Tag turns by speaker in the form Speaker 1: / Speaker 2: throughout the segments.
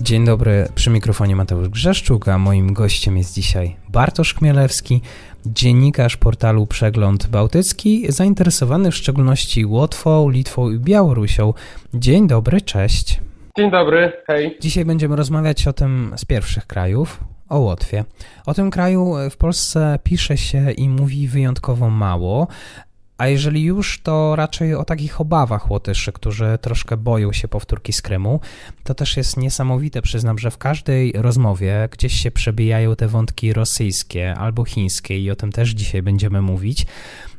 Speaker 1: Dzień dobry, przy mikrofonie Mateusz Grzeszczuk, a moim gościem jest dzisiaj Bartosz Chmielewski, dziennikarz portalu Przegląd Bałtycki, zainteresowany w szczególności Łotwą, Litwą i Białorusią. Dzień dobry, cześć.
Speaker 2: Dzień dobry, hej.
Speaker 1: Dzisiaj będziemy rozmawiać o tym z pierwszych krajów, o Łotwie. O tym kraju w Polsce pisze się i mówi wyjątkowo mało, a jeżeli już, to raczej o takich obawach Łotyszy, którzy troszkę boją się powtórki z Krymu. To też jest niesamowite, przyznam, że w każdej rozmowie gdzieś się przebijają te wątki rosyjskie albo chińskie i o tym też dzisiaj będziemy mówić.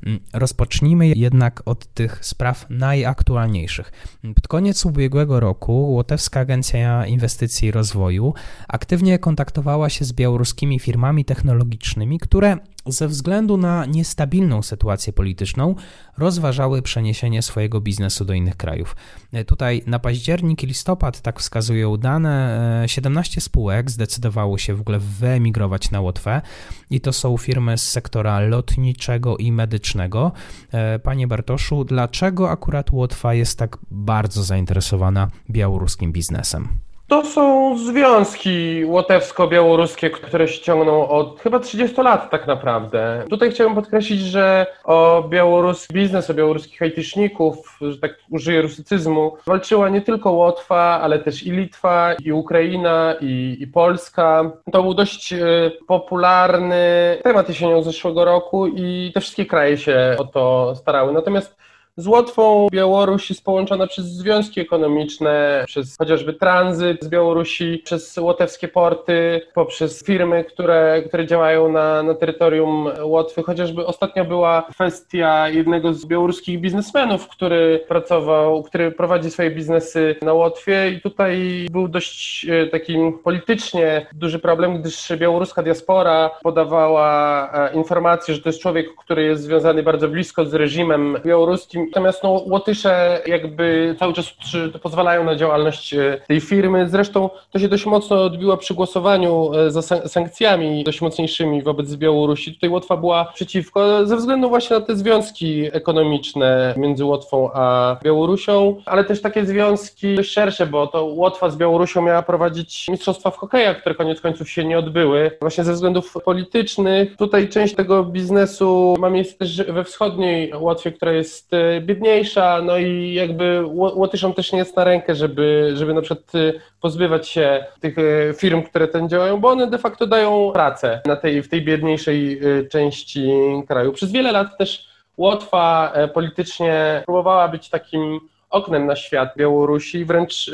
Speaker 1: Mm, rozpocznijmy jednak od tych spraw najaktualniejszych. Pod koniec ubiegłego roku Łotewska Agencja Inwestycji i Rozwoju aktywnie kontaktowała się z białoruskimi firmami technologicznymi, które ze względu na niestabilną sytuację polityczną rozważały przeniesienie swojego biznesu do innych krajów. E, tutaj na październik i listopad, tak wskazują dane, 17 e, spółek zdecydowało się w ogóle wyemigrować na Łotwę i to są firmy z sektora lotniczego i medycznego. E, panie Bartoszu, dlaczego akurat Łotwa jest tak bardzo zainteresowana białoruskim biznesem?
Speaker 2: To są związki łotewsko-białoruskie, które się ciągną od chyba 30 lat tak naprawdę. Tutaj chciałbym podkreślić, że o białoruski biznes, o białoruskich hejtyszników, że tak użyję rusycyzmu, walczyła nie tylko Łotwa, ale też i Litwa, i Ukraina, i, i Polska. To był dość e, popularny temat jesienią zeszłego roku i te wszystkie kraje się o to starały. Natomiast z Łotwą Białoruś jest połączona przez związki ekonomiczne, przez chociażby tranzyt z Białorusi, przez łotewskie porty, poprzez firmy, które, które działają na, na terytorium Łotwy. Chociażby ostatnio była kwestia jednego z białoruskich biznesmenów, który pracował, który prowadzi swoje biznesy na Łotwie i tutaj był dość e, taki politycznie duży problem, gdyż białoruska diaspora podawała e, informację, że to jest człowiek, który jest związany bardzo blisko z reżimem białoruskim Natomiast no, Łotysze jakby cały czas pozwalają na działalność e, tej firmy. Zresztą to się dość mocno odbiło przy głosowaniu e, za sankcjami dość mocniejszymi wobec Białorusi. Tutaj Łotwa była przeciwko ze względu właśnie na te związki ekonomiczne między Łotwą a Białorusią, ale też takie związki dość szersze, bo to Łotwa z Białorusią miała prowadzić mistrzostwa w hokeja, które koniec końców się nie odbyły, właśnie ze względów politycznych. Tutaj część tego biznesu ma miejsce też we wschodniej Łotwie, która jest e, biedniejsza, no i jakby Łotyszom też nie jest na rękę, żeby, żeby na przykład y, pozbywać się tych y, firm, które tam działają, bo one de facto dają pracę na tej, w tej biedniejszej y, części kraju. Przez wiele lat też Łotwa e, politycznie próbowała być takim oknem na świat Białorusi, wręcz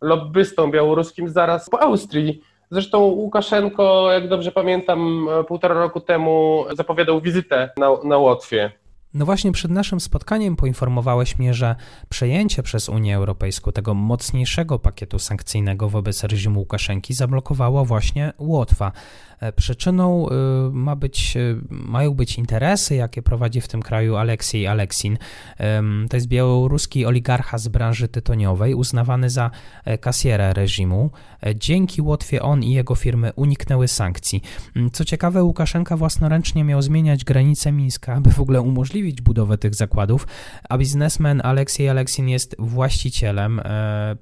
Speaker 2: lobbystą białoruskim zaraz po Austrii. Zresztą Łukaszenko, jak dobrze pamiętam, półtora roku temu zapowiadał wizytę na, na Łotwie.
Speaker 1: No właśnie przed naszym spotkaniem poinformowałeś mnie, że przejęcie przez Unię Europejską tego mocniejszego pakietu sankcyjnego wobec reżimu Łukaszenki zablokowało właśnie Łotwa. E, przyczyną e, ma być, e, mają być interesy, jakie prowadzi w tym kraju Aleksiej Aleksin. To jest białoruski oligarcha z branży tytoniowej, uznawany za kasjerę reżimu. Dzięki Łotwie on i jego firmy uniknęły sankcji. Mm, co ciekawe, Łukaszenka własnoręcznie miał zmieniać granice Mińska, aby w ogóle umożliwić budowę tych zakładów, a biznesmen Aleksiej Aleksin jest właścicielem,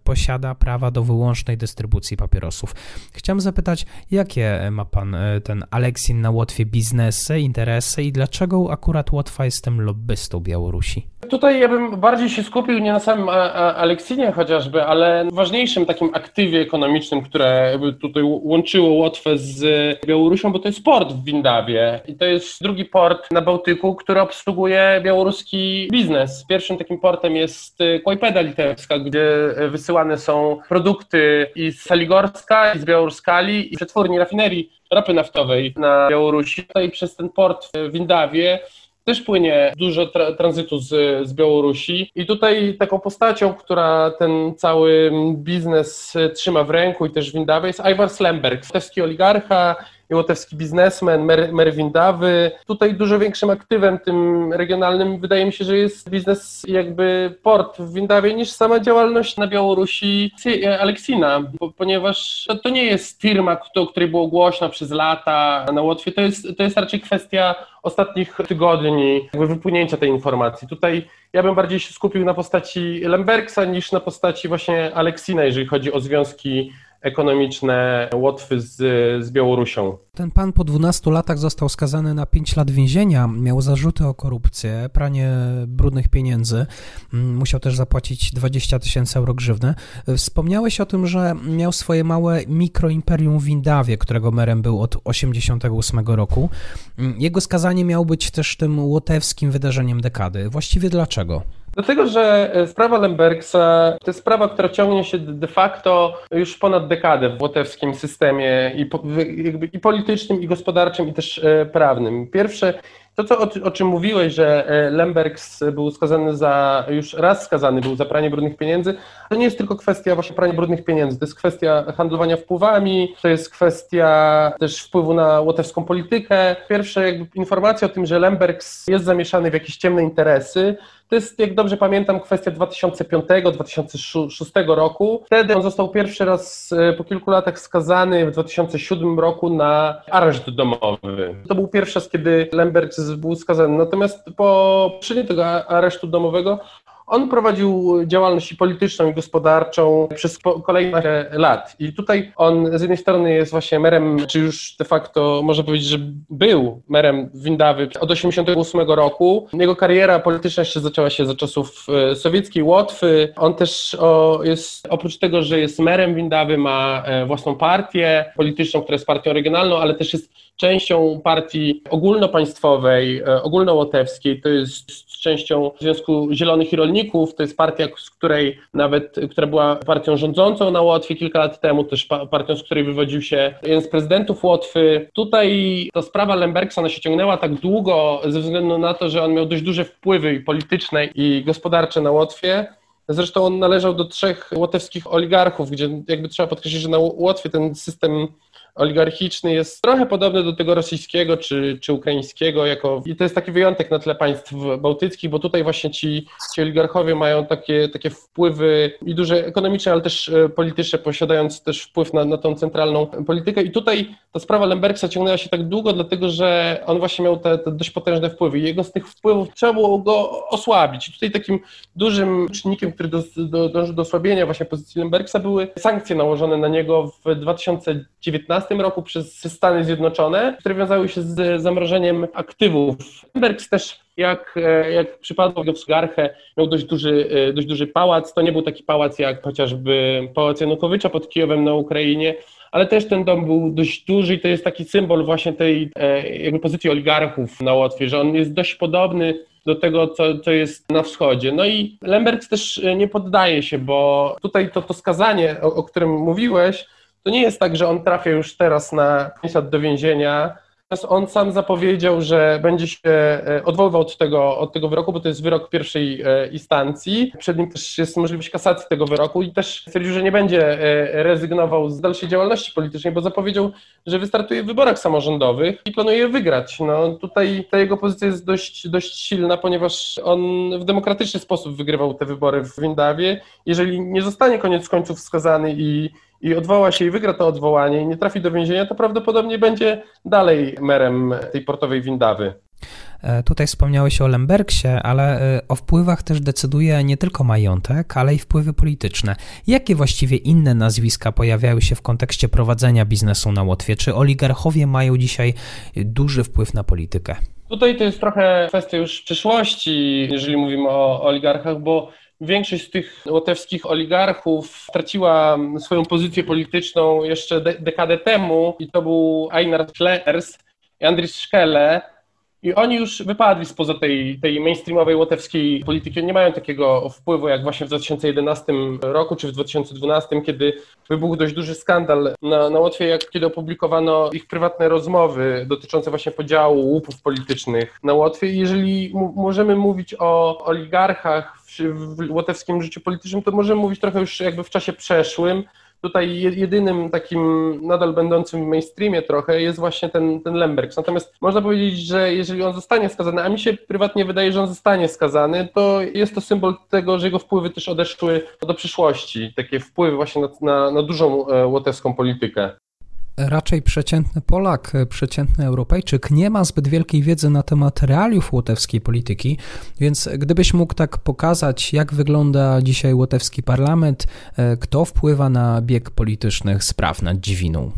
Speaker 1: posiada prawa do wyłącznej dystrybucji papierosów. Chciałem zapytać, jakie ma pan e, ten Aleksin na Łotwie biznesy, interesy i dlaczego akurat Łotwa jest tym lobbystą Białorusi?
Speaker 2: Tutaj ja bym bardziej się skupił nie na samym Aleksinie chociażby, ale ważniejszym takim aktywie ekonomicznym, które tutaj łączyło Łotwę z Białorusią, bo to jest port w Windawie i to jest drugi port na Bałtyku, który obsługuje białoruski biznes. Pierwszym takim portem jest Kłajpeda Litewska, gdzie wysyłane są produkty i z Saligorska, i z Białoruskali, i przetwórni rafinerii ropy naftowej na Białorusi. Tutaj przez ten port w Windawie też płynie dużo tra tranzytu z, z Białorusi i tutaj taką postacią, która ten cały biznes trzyma w ręku i też w jest Ivar Slemberg, stewski oligarcha, łotewski biznesmen, mer, Merwin Dawy. Tutaj dużo większym aktywem tym regionalnym wydaje mi się, że jest biznes jakby port w Windawie niż sama działalność na Białorusi Aleksina, ponieważ to, to nie jest firma, o której było głośno przez lata na Łotwie, to jest, to jest raczej kwestia ostatnich tygodni, jakby wypłynięcia tej informacji. Tutaj ja bym bardziej się skupił na postaci Lembergsa niż na postaci właśnie Aleksina, jeżeli chodzi o związki ekonomiczne Łotwy z, z Białorusią.
Speaker 1: Ten pan po 12 latach został skazany na 5 lat więzienia, miał zarzuty o korupcję, pranie brudnych pieniędzy, mm, musiał też zapłacić 20 tysięcy euro grzywny. Wspomniałeś o tym, że miał swoje małe mikroimperium w Windawie, którego merem był od 1988 roku. Mm, jego skazanie miało być też tym łotewskim wydarzeniem dekady. Właściwie dlaczego?
Speaker 2: Dlatego, że e, sprawa Lembergsa to jest sprawa, która ciągnie się de facto już ponad dekadę w łotewskim systemie i, jakby i politycznym, i gospodarczym, i też e, prawnym. Pierwsze, to co, o, o, czym mówiłeś, że e, Lembergs był skazany za, już raz skazany był za pranie brudnych pieniędzy, to nie jest tylko kwestia właśnie prania brudnych pieniędzy, to jest kwestia handlowania wpływami, to jest kwestia też wpływu na łotewską politykę. Pierwsze jakby informacje o tym, że Lembergs jest zamieszany w jakieś ciemne interesy, to jest, jak dobrze pamiętam, kwestia 2005-2006 roku. Wtedy on został pierwszy raz e, po kilku latach skazany w 2007 roku na areszt domowy. To był pierwszy raz, kiedy Lemberg był skazany. Natomiast po przyjęciu tego aresztu domowego on prowadził działalność polityczną i gospodarczą przez kolejne lat. I tutaj on z jednej strony jest właśnie merem, czy już de facto można powiedzieć, że był merem Windawy od 1988 roku. Jego kariera polityczna jeszcze zaczęła się za czasów e, sowieckiej Łotwy. On też o, jest, oprócz tego, że jest merem Windawy, ma e, własną partię polityczną, która jest partią regionalną, ale też jest częścią partii ogólnopaństwowej, e, ogólnołotewskiej, to jest częścią Związku Zielonych i Rolników, to jest partia, z której nawet, która była partią rządzącą na Łotwie kilka lat temu, też partią, z której wywodził się jeden z prezydentów Łotwy. Tutaj ta sprawa Lembergsa, ona się ciągnęła tak długo ze względu na to, że on miał dość duże wpływy polityczne i gospodarcze na Łotwie, Zresztą on należał do trzech łotewskich oligarchów, gdzie jakby trzeba podkreślić, że na Łotwie ten system oligarchiczny jest trochę podobny do tego rosyjskiego czy, czy ukraińskiego, jako, i to jest taki wyjątek na tle państw bałtyckich, bo tutaj właśnie ci, ci oligarchowie mają takie, takie wpływy i duże ekonomiczne, ale też e, polityczne, posiadając też wpływ na, na tą centralną politykę. I tutaj ta sprawa Lembergsa ciągnęła się tak długo, dlatego że on właśnie miał te, te dość potężne wpływy. Jego z tych wpływów trzeba było go osłabić. I tutaj takim dużym czynnikiem, który dążył do, do, do osłabienia właśnie pozycji Lembergsa były sankcje nałożone na niego w 2019 2015 roku przez Stany Zjednoczone, które wiązały się z zamrożeniem aktywów. Lembergs też jak, e, jak przypadło w Garchę, miał dość duży, e, dość duży pałac. To nie był taki pałac jak chociażby pałac Janukowycza pod Kijowem na Ukrainie, ale też ten dom był dość duży i to jest taki symbol właśnie tej e, jakby pozycji oligarchów na Łotwie, że on jest dość podobny do tego, co, co jest na wschodzie. No i Lemberg też nie poddaje się, bo tutaj to, to skazanie, o, o którym mówiłeś, to nie jest tak, że on trafia już teraz na 5 lat do więzienia. On sam zapowiedział, że będzie się e, odwoływał od tego, od tego wyroku, bo to jest wyrok pierwszej e, instancji. Przed nim też jest możliwość kasacji tego wyroku i też stwierdził, że nie będzie e, rezygnował z dalszej działalności politycznej, bo zapowiedział, że wystartuje w wyborach samorządowych i planuje je wygrać. No, tutaj ta jego pozycja jest dość, dość silna, ponieważ on w demokratyczny sposób wygrywał te wybory w Windawie. Jeżeli nie zostanie koniec końców skazany i i odwoła się i wygra to odwołanie i nie trafi do więzienia, to prawdopodobnie będzie dalej merem tej portowej Windawy.
Speaker 1: E, tutaj wspomniałeś o Lembergsie, ale e, o wpływach też decyduje nie tylko majątek, ale i wpływy polityczne. Jakie właściwie inne nazwiska pojawiają się w kontekście prowadzenia biznesu na Łotwie? Czy oligarchowie mają dzisiaj duży wpływ na politykę?
Speaker 2: Tutaj to jest trochę kwestia już przyszłości, jeżeli mówimy o oligarchach, bo Większość z tych łotewskich oligarchów straciła swoją pozycję polityczną jeszcze de dekadę temu i to był Einar Schlers i Andris Schelle. I oni już wypadli spoza tej, tej mainstreamowej łotewskiej polityki. Nie mają takiego wpływu jak właśnie w 2011 roku czy w 2012, kiedy wybuchł dość duży skandal na, na Łotwie, jak kiedy opublikowano ich prywatne rozmowy dotyczące właśnie podziału łupów politycznych na Łotwie. I jeżeli możemy mówić o oligarchach w, w łotewskim życiu politycznym, to możemy mówić trochę już jakby w czasie przeszłym, Tutaj jedynym takim nadal będącym w mainstreamie trochę jest właśnie ten, ten Lembergs. Natomiast można powiedzieć, że jeżeli on zostanie skazany, a mi się prywatnie wydaje, że on zostanie skazany, to jest to symbol tego, że jego wpływy też odeszły do przyszłości. Takie wpływy właśnie na, na, na dużą e, łotewską politykę
Speaker 1: raczej przeciętny Polak, przeciętny Europejczyk nie ma zbyt wielkiej wiedzy na temat realiów łotewskiej polityki, więc gdybyś mógł tak pokazać, jak wygląda dzisiaj łotewski parlament, e, kto wpływa na bieg politycznych spraw nad Dziwiną?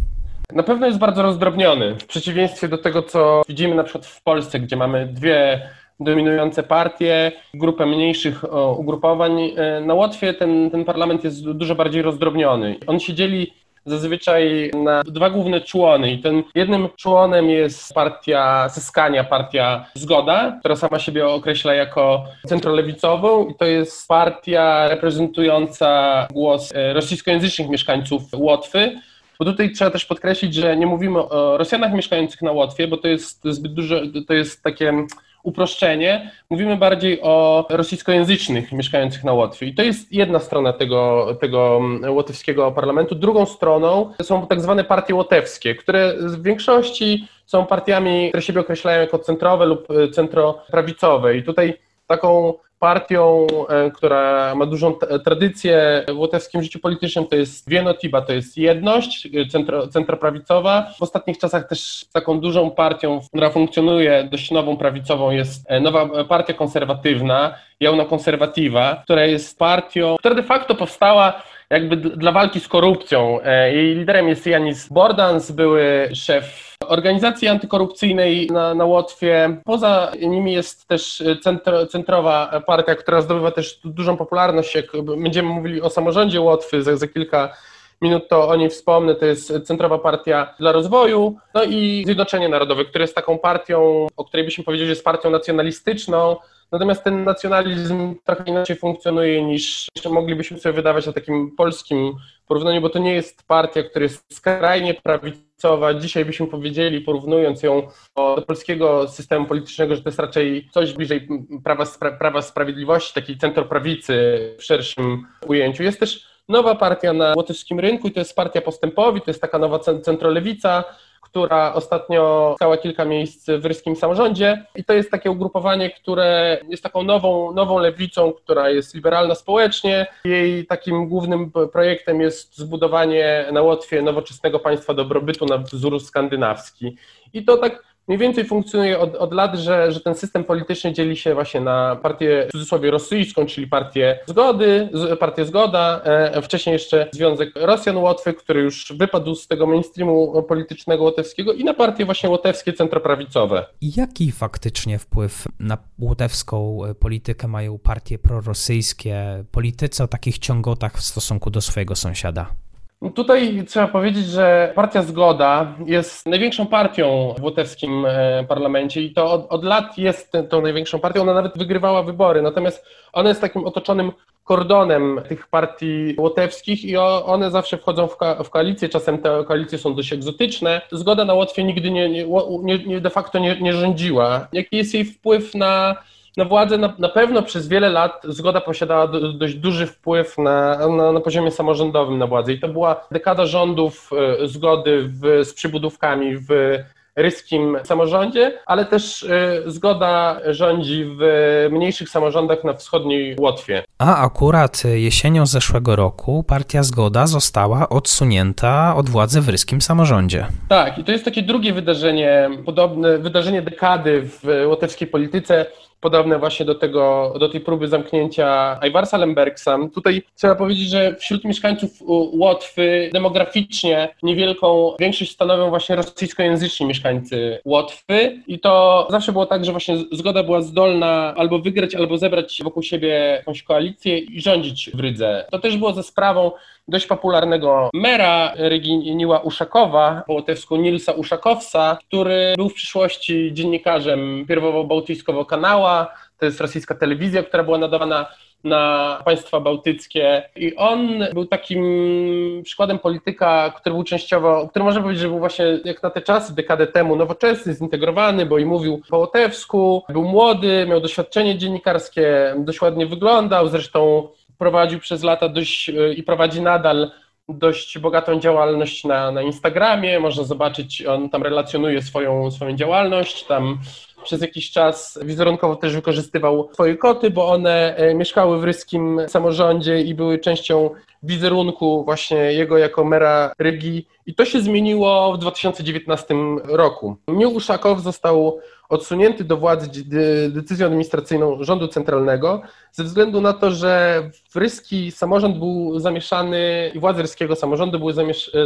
Speaker 2: Na pewno jest bardzo rozdrobniony, w przeciwieństwie do tego, co widzimy na przykład w Polsce, gdzie mamy dwie dominujące partie, grupę mniejszych ugrupowań. E, na Łotwie ten, ten parlament jest dużo bardziej rozdrobniony. On się dzieli zazwyczaj na dwa główne człony i ten jednym członem jest partia Zyskania, partia Zgoda, która sama siebie określa jako centrolewicową i to jest partia reprezentująca głos e, rosyjskojęzycznych mieszkańców Łotwy, bo tutaj trzeba też podkreślić, że nie mówimy o Rosjanach mieszkających na Łotwie, bo to jest zbyt dużo, to jest takie uproszczenie. Mówimy bardziej o rosyjskojęzycznych mieszkających na Łotwie. I to jest jedna strona tego, tego łotewskiego parlamentu. Drugą stroną są tak zwane partie łotewskie, które w większości są partiami, które siebie określają jako centrowe lub centroprawicowe. I tutaj taką partią, e, która ma dużą tradycję w łotewskim życiu politycznym, to jest Wienotiba, to jest jedność e, centro, centroprawicowa. W ostatnich czasach też taką dużą partią, która funkcjonuje, dość nową prawicową jest e, nowa partia konserwatywna, Jauna Konserwatywa, która jest partią, która de facto powstała jakby dla walki z korupcją. Jej liderem jest Janis Bordans, były szef organizacji antykorupcyjnej na, na Łotwie. Poza nimi jest też centro, centrowa partia, która zdobywa też dużą popularność. Jak będziemy mówili o samorządzie Łotwy za, za kilka minut, to o niej wspomnę. To jest Centrowa Partia dla Rozwoju, no i Zjednoczenie Narodowe, które jest taką partią, o której byśmy powiedzieli, że jest partią nacjonalistyczną, Natomiast ten nacjonalizm trochę inaczej funkcjonuje niż moglibyśmy sobie wydawać na takim polskim porównaniu, bo to nie jest partia, która jest skrajnie prawicowa. Dzisiaj byśmy powiedzieli, porównując ją do polskiego systemu politycznego, że to jest raczej coś bliżej prawa, prawa sprawiedliwości, takiej centroprawicy w szerszym ujęciu. Jest też nowa partia na łotewskim rynku i to jest partia postępowi, to jest taka nowa centrolewica, która ostatnio zyskała kilka miejsc w ryskim samorządzie i to jest takie ugrupowanie, które jest taką nową, nową lewicą, która jest liberalna społecznie. Jej takim głównym projektem jest zbudowanie na Łotwie nowoczesnego państwa dobrobytu na wzór skandynawski. I to tak mniej więcej funkcjonuje od, od lat, że, że ten system polityczny dzieli się właśnie na partię w cudzysłowie rosyjską, czyli partię zgody, partię zgoda, e, wcześniej jeszcze Związek Rosjan Łotwy, który już wypadł z tego mainstreamu politycznego łotewskiego i na partie właśnie łotewskie centroprawicowe.
Speaker 1: Jaki faktycznie wpływ na łotewską politykę mają partie prorosyjskie, politycy o takich ciągotach w stosunku do swojego sąsiada?
Speaker 2: Tutaj trzeba powiedzieć, że partia Zgoda jest największą partią w łotewskim e, parlamencie i to od, od, lat jest tą największą partią. Ona nawet wygrywała wybory, natomiast ona jest takim otoczonym kordonem tych partii łotewskich i one zawsze wchodzą w, w koalicję. Czasem te koalicje są dość egzotyczne. Zgoda na Łotwie nigdy nie, nie, nie de facto nie, nie rządziła. Jaki jest jej wpływ na na władzę na, na pewno przez wiele lat zgoda posiadała do, dość duży wpływ na, na, na, poziomie samorządowym na władzę i to była dekada rządów e, zgody w, z przybudówkami w ryskim samorządzie, ale też e, zgoda rządzi w mniejszych samorządach na wschodniej Łotwie.
Speaker 1: A akurat jesienią zeszłego roku partia Zgoda została odsunięta od władzy w ryskim samorządzie.
Speaker 2: Tak, i to jest takie drugie wydarzenie, podobne wydarzenie dekady w łotewskiej polityce podobne właśnie do tego, do tej próby zamknięcia Iwarsa Lembergsa. Tutaj trzeba powiedzieć, że wśród mieszkańców Łotwy demograficznie niewielką większość stanowią właśnie rosyjskojęzyczni mieszkańcy Łotwy i to zawsze było tak, że właśnie zgoda była zdolna albo wygrać, albo zebrać wokół siebie jakąś koalicję i rządzić w Rydze. To też było ze sprawą dość popularnego mera Reginiła Uszakowa, po łotewsku Nilsa Uszakowca, który był w przyszłości dziennikarzem pierwowo-bałtyjskiego kanała, to jest rosyjska telewizja, która była nadawana na państwa bałtyckie. I on był takim przykładem polityka, który był częściowo, który można powiedzieć, że był właśnie jak na te czasy, dekadę temu, nowoczesny, zintegrowany, bo i mówił po łotewsku, był młody, miał doświadczenie dziennikarskie, dość ładnie wyglądał, zresztą prowadził przez lata dość i prowadzi nadal dość bogatą działalność na, na Instagramie. Można zobaczyć, on tam relacjonuje swoją, swoją działalność. Tam przez jakiś czas wizerunkowo też wykorzystywał swoje koty, bo one e, mieszkały w ryskim samorządzie i były częścią wizerunku właśnie jego jako mera Rygi. I to się zmieniło w 2019 roku. Mił Uszakow został odsunięty do władzy decyzją administracyjną rządu centralnego ze względu na to, że ryski samorząd był zamieszany i władze ryskiego samorządu były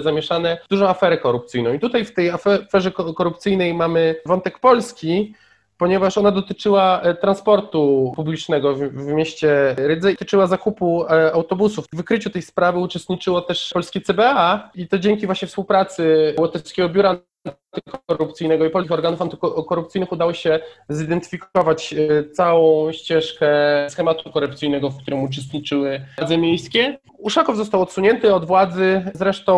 Speaker 2: zamieszane w dużą aferę korupcyjną. I tutaj w tej aferze korupcyjnej mamy wątek polski, ponieważ ona dotyczyła e, transportu publicznego w, w mieście Rydze i dotyczyła zakupu e, autobusów. W wykryciu tej sprawy uczestniczyło też polskie CBA i to dzięki właśnie współpracy Łotewskiego Biura antykorupcyjnego i polskich organów antykorupcyjnych udało się zidentyfikować e, całą ścieżkę schematu korupcyjnego, w którym uczestniczyły władze miejskie. Uszakow został odsunięty od władzy, zresztą,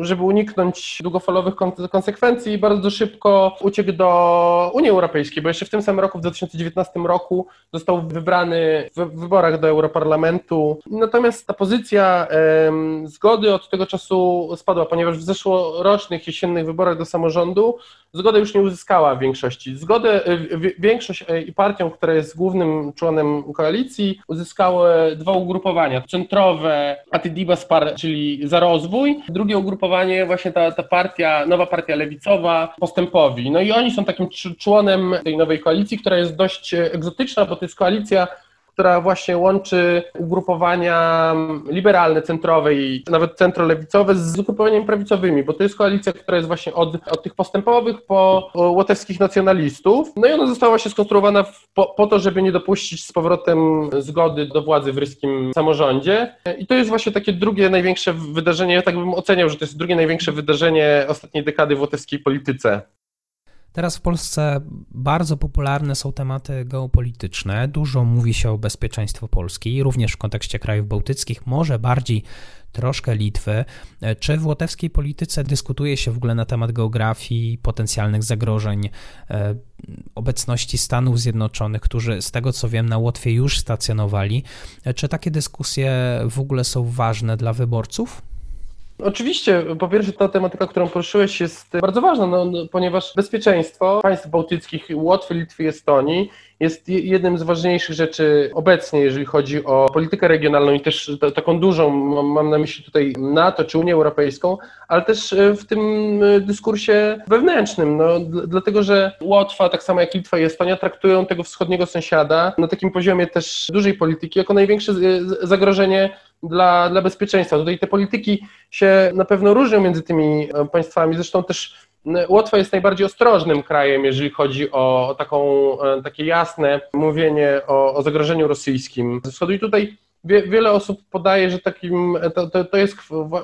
Speaker 2: żeby uniknąć długofalowych konsekwencji, bardzo szybko uciekł do Unii Europejskiej, bo jeszcze w tym samym roku, w 2019 roku, został wybrany w wyborach do Europarlamentu. Natomiast ta pozycja zgody od tego czasu spadła, ponieważ w zeszłorocznych jesiennych wyborach do samorządu zgoda już nie uzyskała większości. Zgodę, e, większość e, i partią, która jest głównym członem koalicji, uzyskały dwa ugrupowania. Centrowe Atidiba Spar, czyli za rozwój. Drugie ugrupowanie, właśnie ta, ta partia, nowa partia lewicowa, postępowi. No i oni są takim członem tej nowej koalicji, która jest dość e, egzotyczna, bo to jest koalicja która właśnie łączy ugrupowania liberalne, centrowe i nawet centrolewicowe z ugrupowaniami prawicowymi, bo to jest koalicja, która jest właśnie od, od tych postępowych po łotewskich nacjonalistów. No i ona została właśnie skonstruowana po, po to, żeby nie dopuścić z powrotem zgody do władzy w ryskim samorządzie. I to jest właśnie takie drugie największe wydarzenie, ja tak bym oceniał, że to jest drugie największe wydarzenie ostatniej dekady w łotewskiej polityce.
Speaker 1: Teraz w Polsce bardzo popularne są tematy geopolityczne. Dużo mówi się o bezpieczeństwie Polski, również w kontekście krajów bałtyckich, może bardziej troszkę Litwy. Czy w łotewskiej polityce dyskutuje się w ogóle na temat geografii, potencjalnych zagrożeń, e, obecności Stanów Zjednoczonych, którzy z tego co wiem na Łotwie już stacjonowali? Czy takie dyskusje w ogóle są ważne dla wyborców?
Speaker 2: Oczywiście, po pierwsze ta tematyka, którą poruszyłeś jest bardzo ważna, no, no, ponieważ bezpieczeństwo państw bałtyckich, Łotwy, Litwy i Estonii jest jednym z ważniejszych rzeczy obecnie, jeżeli chodzi o politykę regionalną i też taką dużą, mam na myśli tutaj NATO czy Unię Europejską, ale też e, w tym e, dyskursie wewnętrznym, no, dlatego że Łotwa, tak samo jak Litwa i Estonia, traktują tego wschodniego sąsiada na takim poziomie też dużej polityki jako największe zagrożenie dla, dla bezpieczeństwa. Tutaj te polityki się na pewno różnią między tymi e, państwami, zresztą też Łotwa jest najbardziej ostrożnym krajem, jeżeli chodzi o taką, e, takie jasne mówienie o, o zagrożeniu rosyjskim ze wschodu. I tutaj wie, wiele osób podaje, że takim, to, to, to jest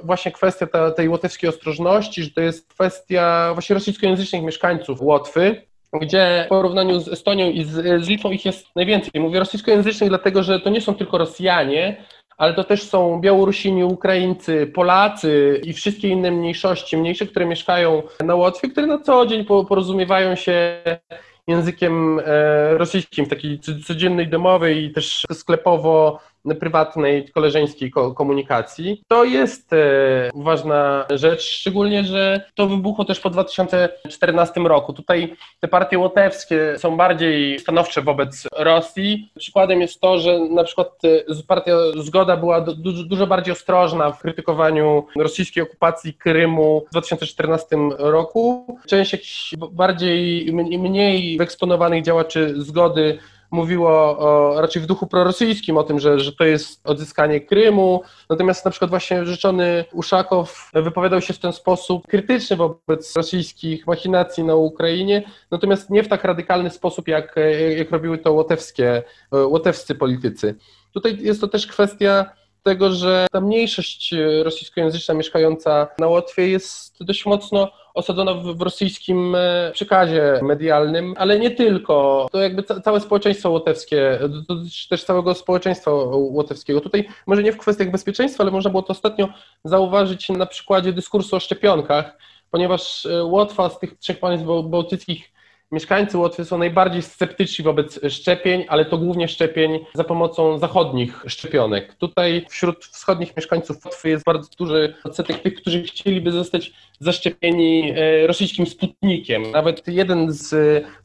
Speaker 2: właśnie kwestia ta, tej łotewskiej ostrożności, że to jest kwestia właśnie rosyjskojęzycznych mieszkańców Łotwy, gdzie w porównaniu z Estonią i z, z Litwą ich jest najwięcej. Mówię rosyjskojęzycznych, dlatego że to nie są tylko Rosjanie, ale to też są Białorusini, Ukraińcy, Polacy i wszystkie inne mniejszości, mniejsze, które mieszkają na Łotwie, które na co dzień porozumiewają się językiem e, rosyjskim, takiej codziennej domowej i też sklepowo prywatnej, koleżeńskiej komunikacji. To jest e, ważna rzecz, szczególnie, że to wybuchło też po 2014 roku. Tutaj te partie łotewskie są bardziej stanowcze wobec Rosji. Przykładem jest to, że na przykład e, partia Zgoda była dużo, dużo bardziej ostrożna w krytykowaniu rosyjskiej okupacji Krymu w 2014 roku. Część jakichś bardziej, mniej wyeksponowanych działaczy Zgody mówiło o, raczej w duchu prorosyjskim o tym, że, że to jest odzyskanie Krymu, natomiast na przykład właśnie rzeczony Uszakow wypowiadał się w ten sposób krytyczny wobec rosyjskich machinacji na Ukrainie, natomiast nie w tak radykalny sposób, jak, jak robiły to łotewskie, łotewscy politycy. Tutaj jest to też kwestia tego, że ta mniejszość rosyjskojęzyczna mieszkająca na Łotwie jest dość mocno osadzona w, rosyjskim e, przekazie medialnym, ale nie tylko. To jakby ca całe społeczeństwo łotewskie, dotyczy też całego społeczeństwa łotewskiego. Tutaj może nie w kwestiach bezpieczeństwa, ale można było to ostatnio zauważyć na przykładzie dyskursu o szczepionkach, ponieważ e, Łotwa z tych trzech państw bałtyckich Mieszkańcy Łotwy są najbardziej sceptyczni wobec szczepień, ale to głównie szczepień za pomocą zachodnich szczepionek. Tutaj wśród wschodnich mieszkańców Łotwy jest bardzo duży odsetek tych, którzy chcieliby zostać zaszczepieni e, rosyjskim Sputnikiem. Nawet jeden z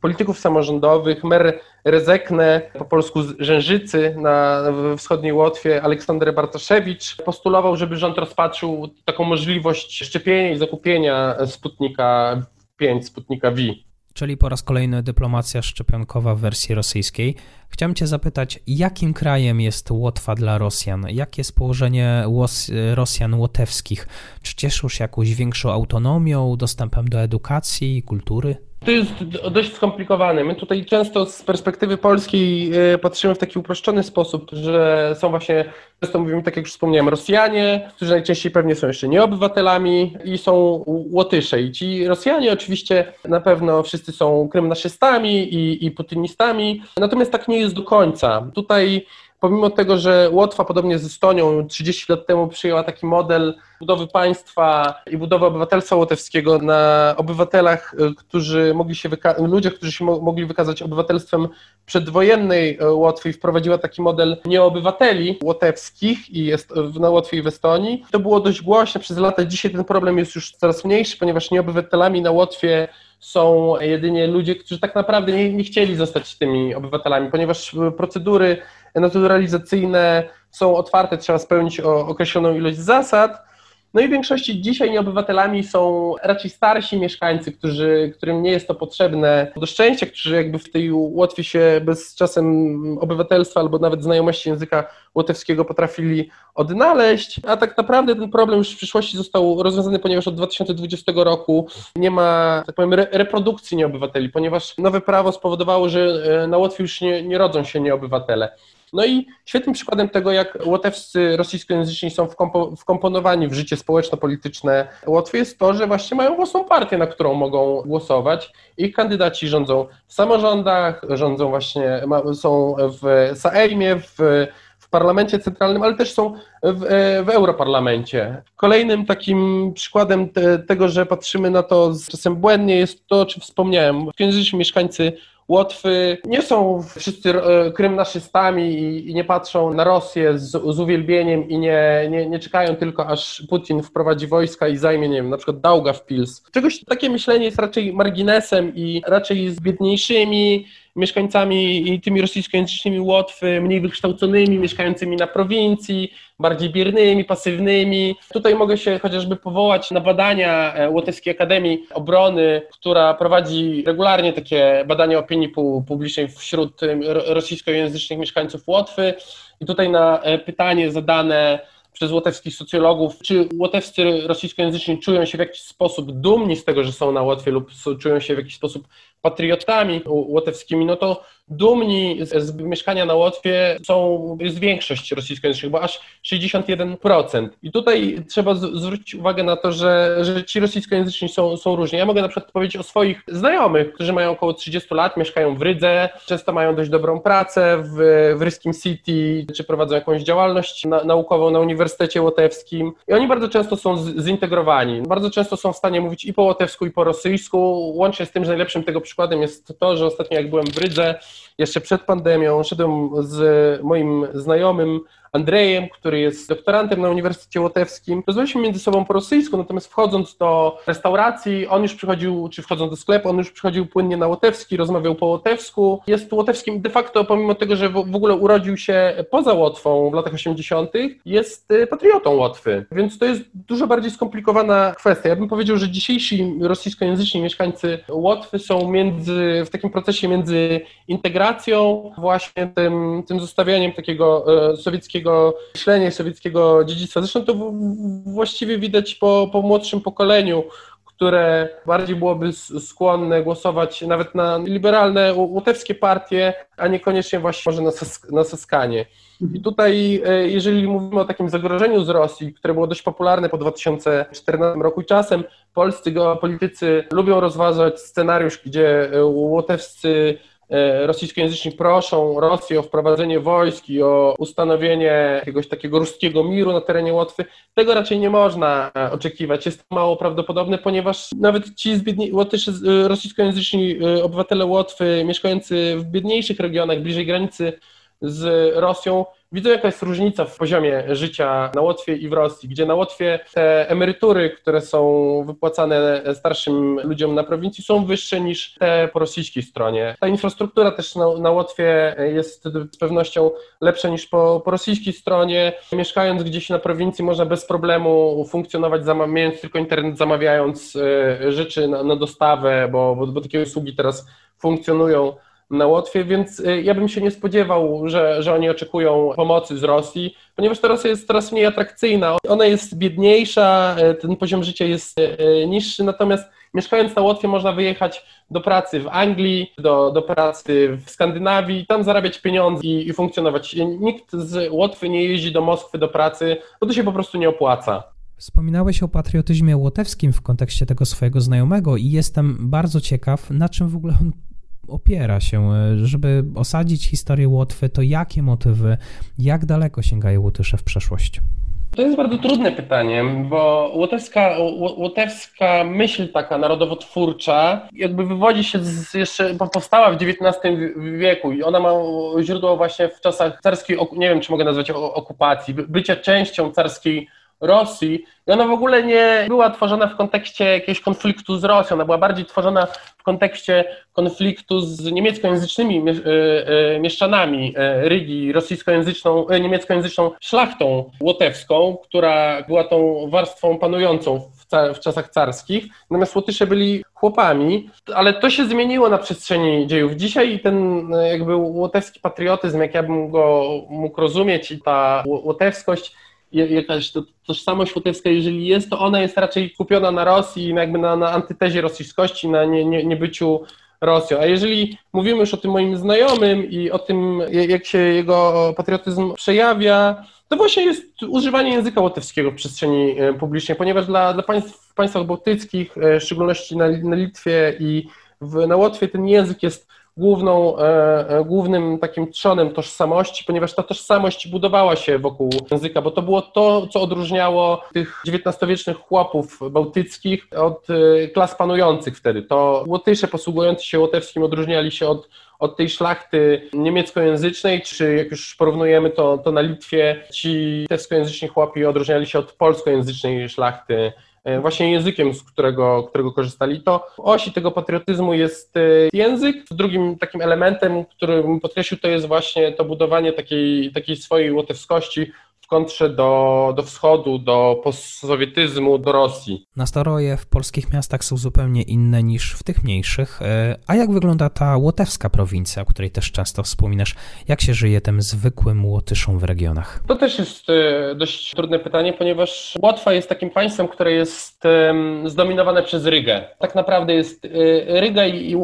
Speaker 2: polityków samorządowych, mer Rezekne, po polsku Rzężycy na wschodniej Łotwie, Aleksander Bartoszewicz, postulował, żeby rząd rozpatrzył taką możliwość szczepienia i zakupienia Sputnika 5, Sputnika V
Speaker 1: czyli po raz kolejny dyplomacja szczepionkowa w wersji rosyjskiej. Chciałem Cię zapytać, jakim krajem jest Łotwa dla Rosjan? Jakie jest położenie Rosjan łotewskich? Czy cieszą się jakąś większą autonomią, dostępem do edukacji, kultury?
Speaker 2: To jest dość skomplikowane. My tutaj często z perspektywy polskiej e, patrzymy w taki uproszczony sposób, że są właśnie, często mówimy, tak jak już wspomniałem, Rosjanie, którzy najczęściej pewnie są jeszcze nieobywatelami i są Łotysze. I ci Rosjanie oczywiście na pewno wszyscy są krymnaszystami i, i natomiast tak nie jest do końca. Tutaj pomimo tego, że Łotwa podobnie z Estonią 30 lat temu przyjęła taki model budowy państwa i budowy obywatelstwa łotewskiego na obywatelach, y, którzy mogli się wyka- ludziach, którzy się mo mogli wykazać obywatelstwem przedwojennej y, Łotwy i wprowadziła taki model nieobywateli łotewskich i jest na Łotwie i w Estonii. To było dość głośne przez lata. Dzisiaj ten problem jest już coraz mniejszy, ponieważ nieobywatelami na Łotwie są jedynie ludzie, którzy tak naprawdę nie, nie chcieli zostać tymi obywatelami, ponieważ procedury naturalizacyjne są otwarte, trzeba spełnić określoną ilość zasad. No i w większości dzisiaj nieobywatelami są raczej starsi mieszkańcy, którzy, którym nie jest to potrzebne do szczęścia, którzy jakby w tej Łotwie się bez czasem obywatelstwa albo nawet znajomości języka łotewskiego potrafili odnaleźć, a tak naprawdę ten problem już w przyszłości został rozwiązany, ponieważ od 2020 roku nie ma, tak powiem, re reprodukcji nieobywateli, ponieważ nowe prawo spowodowało, że e, na Łotwie już nie, nie rodzą się nieobywatele. No i świetnym przykładem tego, jak łotewscy rosyjskojęzyczni są wkomponowani w życie społeczno-polityczne Łotwy jest to, że właśnie mają własną partię, na którą mogą głosować. Ich kandydaci rządzą w samorządach, rządzą właśnie, są w Sejmie, w w parlamencie centralnym, ale też są w, w europarlamencie. Kolejnym takim przykładem te, tego, że patrzymy na to z czasem błędnie jest to, o czym wspomniałem. Kiedyś mieszkańcy Łotwy nie są wszyscy e, krymnaszystami i, nie patrzą na Rosję z, z uwielbieniem i nie, nie, nie, czekają tylko, aż Putin wprowadzi wojska i zajmie, nie wiem, na przykład Daugavpils. Czegoś takie myślenie jest raczej marginesem i raczej z biedniejszymi mieszkańcami i tymi rosyjskojęzycznymi Łotwy, mniej wykształconymi, mieszkającymi na prowincji, bardziej biernymi, pasywnymi. Tutaj mogę się chociażby powołać na badania e, Łotewskiej Akademii Obrony, która prowadzi regularnie takie badania opinii publicznej wśród rosyjskojęzycznych mieszkańców Łotwy. I tutaj na e, pytanie zadane przez łotewskich socjologów, czy łotewscy rosyjskojęzyczni czują się w jakiś sposób dumni z tego, że są na Łotwie lub czują się w jakiś sposób patriotami łotewskimi, no to dumni z, z mieszkania na Łotwie są, jest większość rosyjskojęzycznych, bo aż 61%. I tutaj trzeba z, zwrócić uwagę na to, że, że ci rosyjskojęzyczni są, są różni. Ja mogę na przykład powiedzieć o swoich znajomych, którzy mają około 30 lat, mieszkają w Rydze, często mają dość dobrą pracę w, w Ryskim City, czy prowadzą jakąś działalność na, naukową na Uniwersytecie Łotewskim. I oni bardzo często są z, zintegrowani. Bardzo często są w stanie mówić i po łotewsku, i po rosyjsku, łącznie z tym, że najlepszym tego przykładem jest to, że ostatnio jak byłem w Rydze, jeszcze przed pandemią, szedłem z moim znajomym Andrejem, który jest doktorantem na Uniwersytecie Łotewskim. Rozmawialiśmy między sobą po rosyjsku, natomiast wchodząc do restauracji, on już przychodził, czy wchodząc do sklepu, on już przychodził płynnie na łotewski, rozmawiał po łotewsku. Jest łotewskim de facto, pomimo tego, że w ogóle urodził się poza Łotwą w latach 80., jest y, patriotą Łotwy. Więc to jest dużo bardziej skomplikowana kwestia. Ja bym powiedział, że dzisiejsi rosyjskojęzyczni mieszkańcy Łotwy są między, w takim procesie między integracją, właśnie tym, tym zostawianiem takiego e, sowieckiego sowieckiego myślenia, sowieckiego dziedzictwa. Zresztą to właściwie widać po, po młodszym pokoleniu, które bardziej byłoby skłonne głosować nawet na liberalne łotewskie partie, a niekoniecznie właśnie może na, na Saskanie. I tutaj, e, jeżeli mówimy o takim zagrożeniu z Rosji, które było dość popularne po 2014 roku i czasem polscy geopolitycy lubią rozważać scenariusz, gdzie e, łotewscy rosyjskojęzyczni proszą Rosję o wprowadzenie wojsk i o ustanowienie jakiegoś takiego ruskiego miru na terenie Łotwy, tego raczej nie można e, oczekiwać. Jest to mało prawdopodobne, ponieważ nawet ci Łotyszy, e, rosyjskojęzyczni obywatele Łotwy mieszkający w biedniejszych regionach, bliżej granicy z Rosją, Widzę, jaka jest różnica w poziomie życia na Łotwie i w Rosji, gdzie na Łotwie te emerytury, które są wypłacane starszym ludziom na prowincji, są wyższe niż te po rosyjskiej stronie. Ta infrastruktura też na, na Łotwie jest z pewnością lepsza niż po, po rosyjskiej stronie. Mieszkając gdzieś na prowincji, można bez problemu funkcjonować, zamawiając tylko internet, zamawiając e, rzeczy na, na dostawę, bo, bo, bo takie usługi teraz funkcjonują na Łotwie, więc y, ja bym się nie spodziewał, że, że oni oczekują pomocy z Rosji, ponieważ ta Rosja jest coraz mniej atrakcyjna. Ona jest biedniejsza, y, ten poziom życia jest y, niższy, natomiast mieszkając na Łotwie można wyjechać do pracy w Anglii, do, do pracy w Skandynawii, tam zarabiać pieniądze i, i funkcjonować. Nikt z Łotwy nie jeździ do Moskwy do pracy, bo to się po prostu nie opłaca.
Speaker 1: Wspominałeś o patriotyzmie łotewskim w kontekście tego swojego znajomego i jestem bardzo ciekaw, na czym w ogóle on opiera się, e, żeby osadzić historię Łotwy, to jakie motywy, jak daleko sięgają Łotysze w przeszłość?
Speaker 2: To jest bardzo trudne pytanie, bo łotewska, łotewska myśl taka narodowotwórcza jakby wywodzi się z jeszcze, powstała w XIX wieku i ona ma źródło właśnie w czasach carskiej, nie wiem czy mogę nazwać okupacji, bycia częścią carskiej Rosji i ona w ogóle nie była tworzona w kontekście jakiegoś konfliktu z Rosją, ona była bardziej tworzona w kontekście konfliktu z niemieckojęzycznymi e, e, mieszczanami e, Rygi, rosyjskojęzyczną, niemieckojęzyczną szlachtą łotewską, która była tą warstwą panującą w, czasach carskich, natomiast Łotysze byli chłopami, ale to się zmieniło na przestrzeni dziejów. Dzisiaj ten jakby łotewski patriotyzm, jak ja bym go mógł rozumieć i ta łotewskość jakaś to, tożsamość łotewska, jeżeli jest, to ona jest raczej kupiona na Rosji, jakby na, na antytezie rosyjskości, na nie, nie, niebyciu Rosją. A jeżeli mówimy już o tym moim znajomym i o tym, jak się jego patriotyzm przejawia, to właśnie jest używanie języka łotewskiego w przestrzeni e, publicznej, ponieważ dla, dla państw w państwach bałtyckich, e, w szczególności na, na Litwie i w, na Łotwie, ten język jest główną, e, e, głównym takim trzonem tożsamości, ponieważ ta tożsamość budowała się wokół języka, bo to było to, co odróżniało tych XIX-wiecznych chłopów bałtyckich od e, klas panujących wtedy. To Łotysze posługujący się łotewskim odróżniali się od od tej szlachty niemieckojęzycznej, czy jak już porównujemy to, to na Litwie, ci litewskojęzyczni chłopi odróżniali się od polskojęzycznej szlachty właśnie językiem, z którego, którego korzystali. To osi tego patriotyzmu jest e, język. Drugim takim elementem, który bym podkreślił, to jest właśnie to budowanie takiej, takiej swojej łotewskości w kontrze do, do wschodu, do postsowietyzmu, do Rosji.
Speaker 1: Nastroje w polskich miastach są zupełnie inne niż w tych mniejszych. E, a jak wygląda ta łotewska prowincja, o której też często wspominasz? Jak się żyje tym zwykłym Łotyszom w regionach?
Speaker 2: To też jest e, dość trudne pytanie, ponieważ Łotwa jest takim państwem, które jest zdominowane przez Rygę. Tak naprawdę jest e, Ryga i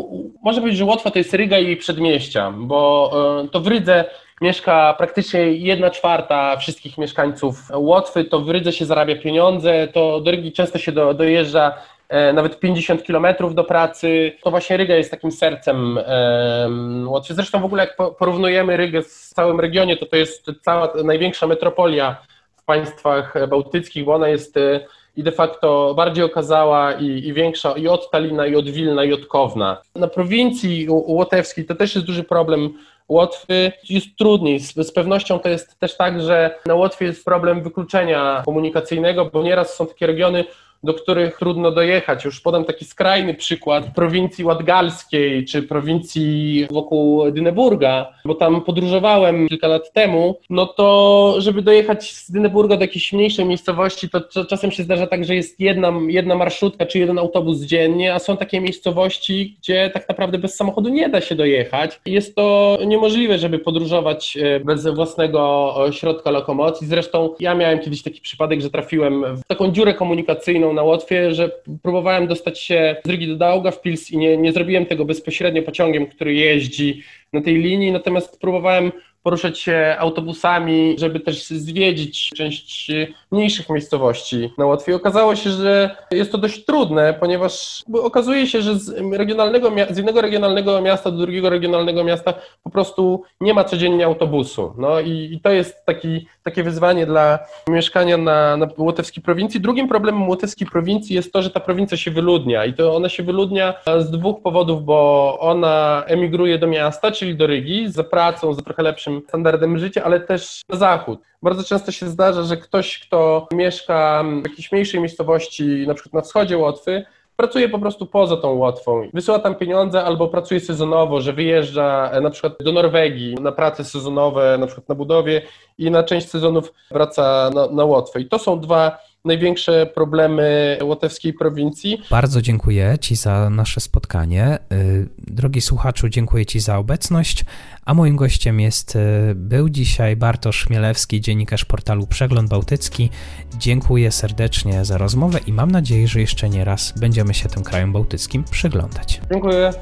Speaker 2: może powiedzieć, że Łotwa to jest Ryga i przedmieścia, bo to w Rydze mieszka praktycznie jedna czwarta wszystkich mieszkańców Łotwy, to w Rydze się zarabia pieniądze, to do Rygi często się do, dojeżdża e, nawet 50 kilometrów do pracy. To właśnie Ryga jest takim sercem Łotwy. Zresztą w ogóle jak porównujemy Rygę z całym regionie, to to jest cała największa metropolia w państwach bałtyckich, bo ona jest e, i de facto bardziej okazała i, i, większa i od Talina, i od Wilna, i od Kowna. Na prowincji łotewskiej to też jest duży problem Łotwy jest trudniej. Z, z, pewnością to jest też tak, że na Łotwie jest problem wykluczenia komunikacyjnego, bo nieraz są takie regiony, do których trudno dojechać. Już podam taki skrajny przykład prowincji ładgalskiej czy prowincji wokół Dyneburga, bo tam podróżowałem kilka lat temu, no to żeby dojechać z Dyneburga do jakiejś mniejszej miejscowości, to czasem się zdarza tak, że jest jedna, jedna marszutka czy jeden autobus dziennie, a są takie miejscowości, gdzie tak naprawdę bez samochodu nie da się dojechać. Jest to niemożliwe, żeby podróżować e, bez własnego środka lokomocji. Zresztą ja miałem kiedyś taki przypadek, że trafiłem w taką dziurę komunikacyjną na Łotwie, że próbowałem dostać się z Rygi do Daugavpils i nie, nie zrobiłem tego bezpośrednio pociągiem, który jeździ na tej linii, natomiast próbowałem poruszać się autobusami, żeby też zwiedzić część mniejszych miejscowości na Łotwie. Okazało się, że jest to dość trudne, ponieważ okazuje się, że z, regionalnego, z jednego regionalnego miasta do drugiego regionalnego miasta po prostu nie ma codziennie autobusu. No i, i to jest taki, takie wyzwanie dla mieszkania na, na łotewskiej prowincji. Drugim problemem łotewskiej prowincji jest to, że ta prowincja się wyludnia i to ona się wyludnia z dwóch powodów, bo ona emigruje do miasta, czyli do Rygi, za pracą, za trochę lepszym standardem życia, ale też na zachód. Bardzo często się zdarza, że ktoś, kto mieszka w jakiejś mniejszej miejscowości, na przykład na wschodzie Łotwy, pracuje po prostu poza tą Łotwą. Wysyła tam pieniądze albo pracuje sezonowo, że wyjeżdża e, na przykład do Norwegii na prace sezonowe, na przykład na budowie i na część sezonów wraca na, na Łotwę. I to są dwa największe problemy łotewskiej prowincji.
Speaker 1: Bardzo dziękuję Ci za nasze spotkanie. Y, drogi słuchaczu, dziękuję Ci za obecność, a moim gościem jest, y, był dzisiaj Bartosz Chmielewski, dziennikarz portalu Przegląd Bałtycki. Dziękuję serdecznie za rozmowę i mam nadzieję, że jeszcze nie raz będziemy się tym krajom bałtyckim przyglądać.
Speaker 2: Dziękuję.